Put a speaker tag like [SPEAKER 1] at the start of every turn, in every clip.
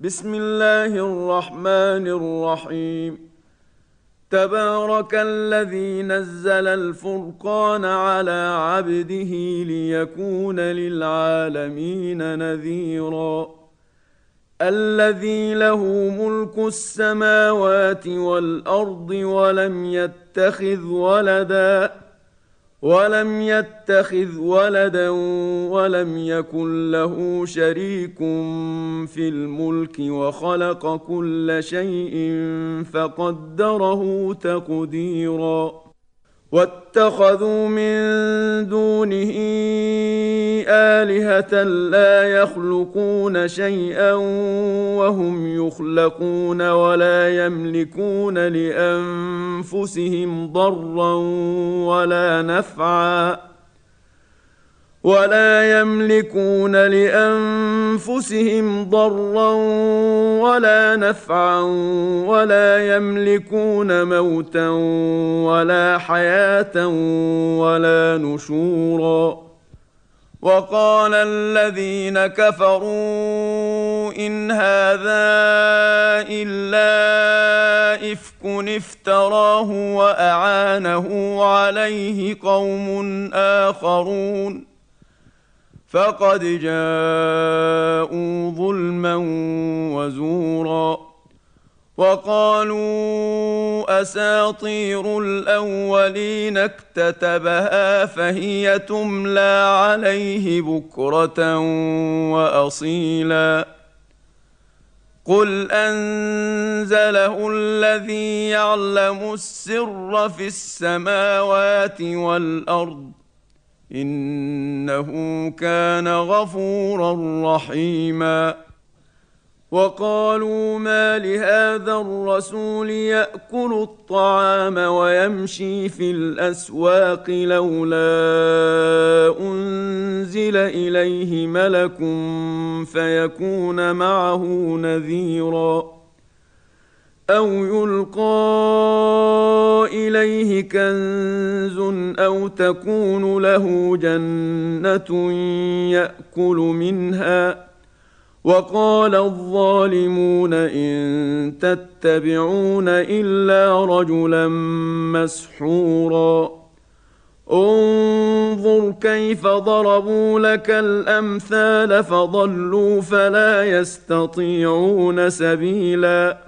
[SPEAKER 1] بسم الله الرحمن الرحيم. تبارك الذي نزل الفرقان على عبده ليكون للعالمين نذيرا. الذي له ملك السماوات والأرض ولم يتخذ ولدا. ولم يتخذ ولدا ولم يكن له شريك في الملك وخلق كل شيء فقدره تقديرا. واتخذوا من دونه آلهة لا يخلقون شيئا وهم يخلقون ولا يملكون لأنفسهم ضرا ولا نفعا ولا يملكون لأنفسهم ضرا ولا نفعا ولا يملكون موتا ولا حياة ولا نشورا. وقال الذين كفروا إن هذا إلا إفك افتراه وأعانه عليه قوم آخرون. فقد جاءوا ظلما وزورا وقالوا أساطير الأولين اكتتبها فهي تملى عليه بكرة وأصيلا قل أنزله الذي يعلم السر في السماوات والأرض إنه كان غفورا رحيما. وقالوا ما لهذا الرسول يأكل الطعام ويمشي في الأسواق لولا أنزل إليه ملك فيكون معه نذيرا. أو يلقى اليه كنز أو تكون له جنه ياكل منها وقال الظالمون ان تتبعون الا رجلا مسحورا انظر كيف ضربوا لك الامثال فضلوا فلا يستطيعون سبيلا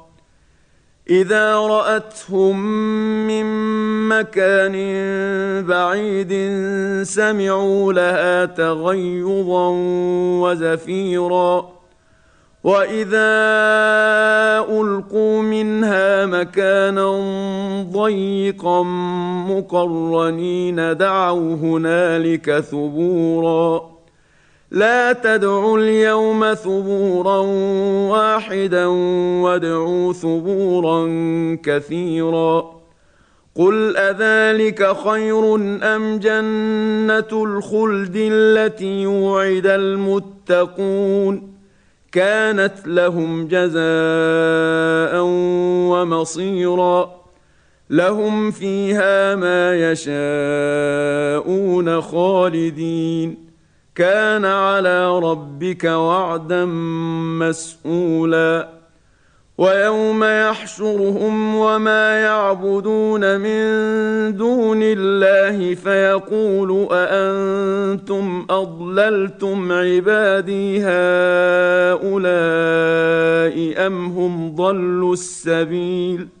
[SPEAKER 1] إذا رأتهم من مكان بعيد سمعوا لها تغيظا وزفيرا. وإذا ألقوا منها مكانا ضيقا مقرنين دعوا هنالك ثبورا. لا تدعوا اليوم ثبورا واحدا وادعوا ثبورا كثيرا. قل أذلك خير أم جنة الخلد التي وعد المتقون؟ كانت لهم جزاء ومصيرا. لهم فيها ما يشاءون خالدين. كان على ربك وعدا مسئولا ويوم يحشرهم وما يعبدون من دون الله فيقول أأنتم أضللتم عبادي هؤلاء أم هم ضلوا السبيل ۖ؟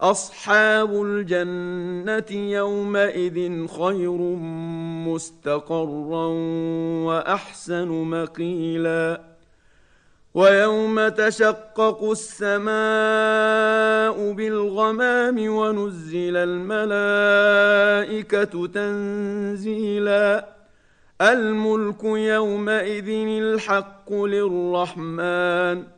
[SPEAKER 1] أصحاب الجنة يومئذ خير مستقرا وأحسن مقيلا ويوم تشقق السماء بالغمام ونزل الملائكة تنزيلا الملك يومئذ الحق للرحمن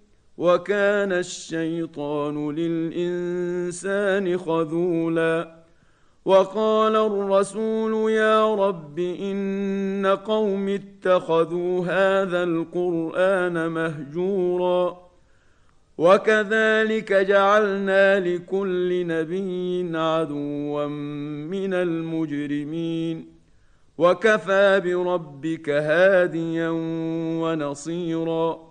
[SPEAKER 1] وكان الشيطان للإنسان خذولا. وقال الرسول يا رب إن قوم اتخذوا هذا القرآن مهجورا. وكذلك جعلنا لكل نبي عدوا من المجرمين. وكفى بربك هاديا ونصيرا.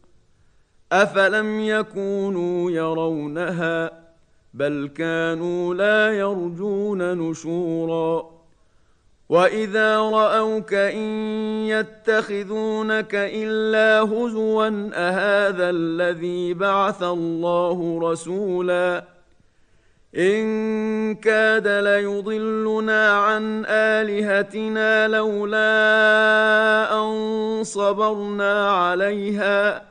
[SPEAKER 1] افلم يكونوا يرونها بل كانوا لا يرجون نشورا واذا راوك ان يتخذونك الا هزوا اهذا الذي بعث الله رسولا ان كاد ليضلنا عن الهتنا لولا ان صبرنا عليها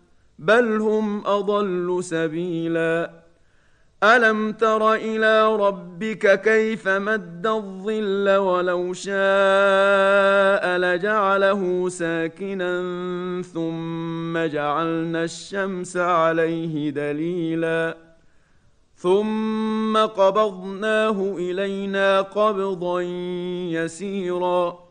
[SPEAKER 1] بل هم أضل سبيلا. ألم تر إلى ربك كيف مد الظل ولو شاء لجعله ساكنا ثم جعلنا الشمس عليه دليلا. ثم قبضناه إلينا قبضا يسيرا.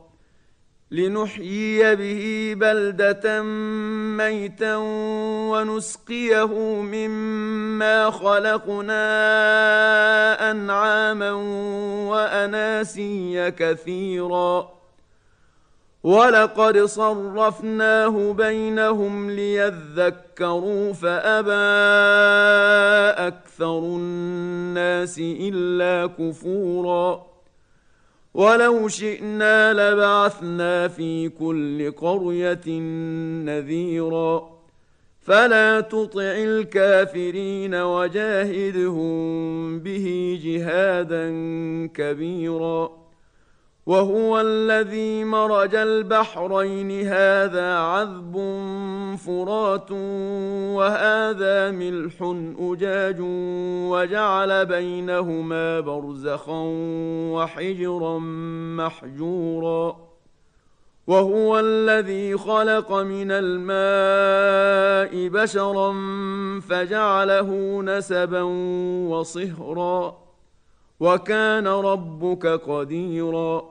[SPEAKER 1] لنحيي به بلده ميتا ونسقيه مما خلقنا انعاما واناسيا كثيرا ولقد صرفناه بينهم ليذكروا فابى أكثر الناس الا كفورا ولو شئنا لبعثنا في كل قرية نذيرا. فلا تطع الكافرين وجاهدهم به جهادا كبيرا. وهو الذي مرج البحرين. هذا عذب فرات وهذا ملح أجاج وجعل بينهما برزخا وحجرا محجورا. وهو الذي خلق من الماء بشرا فجعله نسبا وصهرا. وكان ربك قديرا.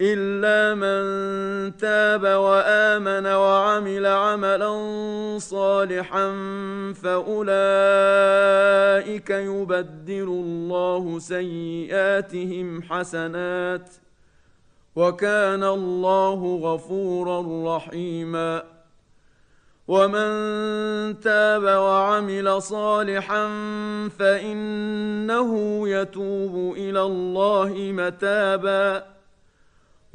[SPEAKER 1] إلا من تاب وآمن وعمل عملا صالحا فأولئك يبدل الله سيئاتهم حسنات وكان الله غفورا رحيما ومن تاب وعمل صالحا فإنه يتوب إلى الله متابا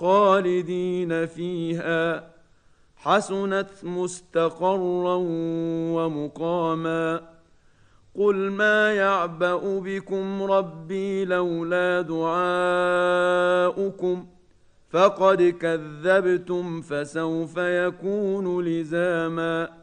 [SPEAKER 1] خالدين فيها. حسنت مستقرا ومقاما. قل ما يعبأ بكم ربي لولا دعاؤكم. فقد كذبتم فسوف يكون لزاما.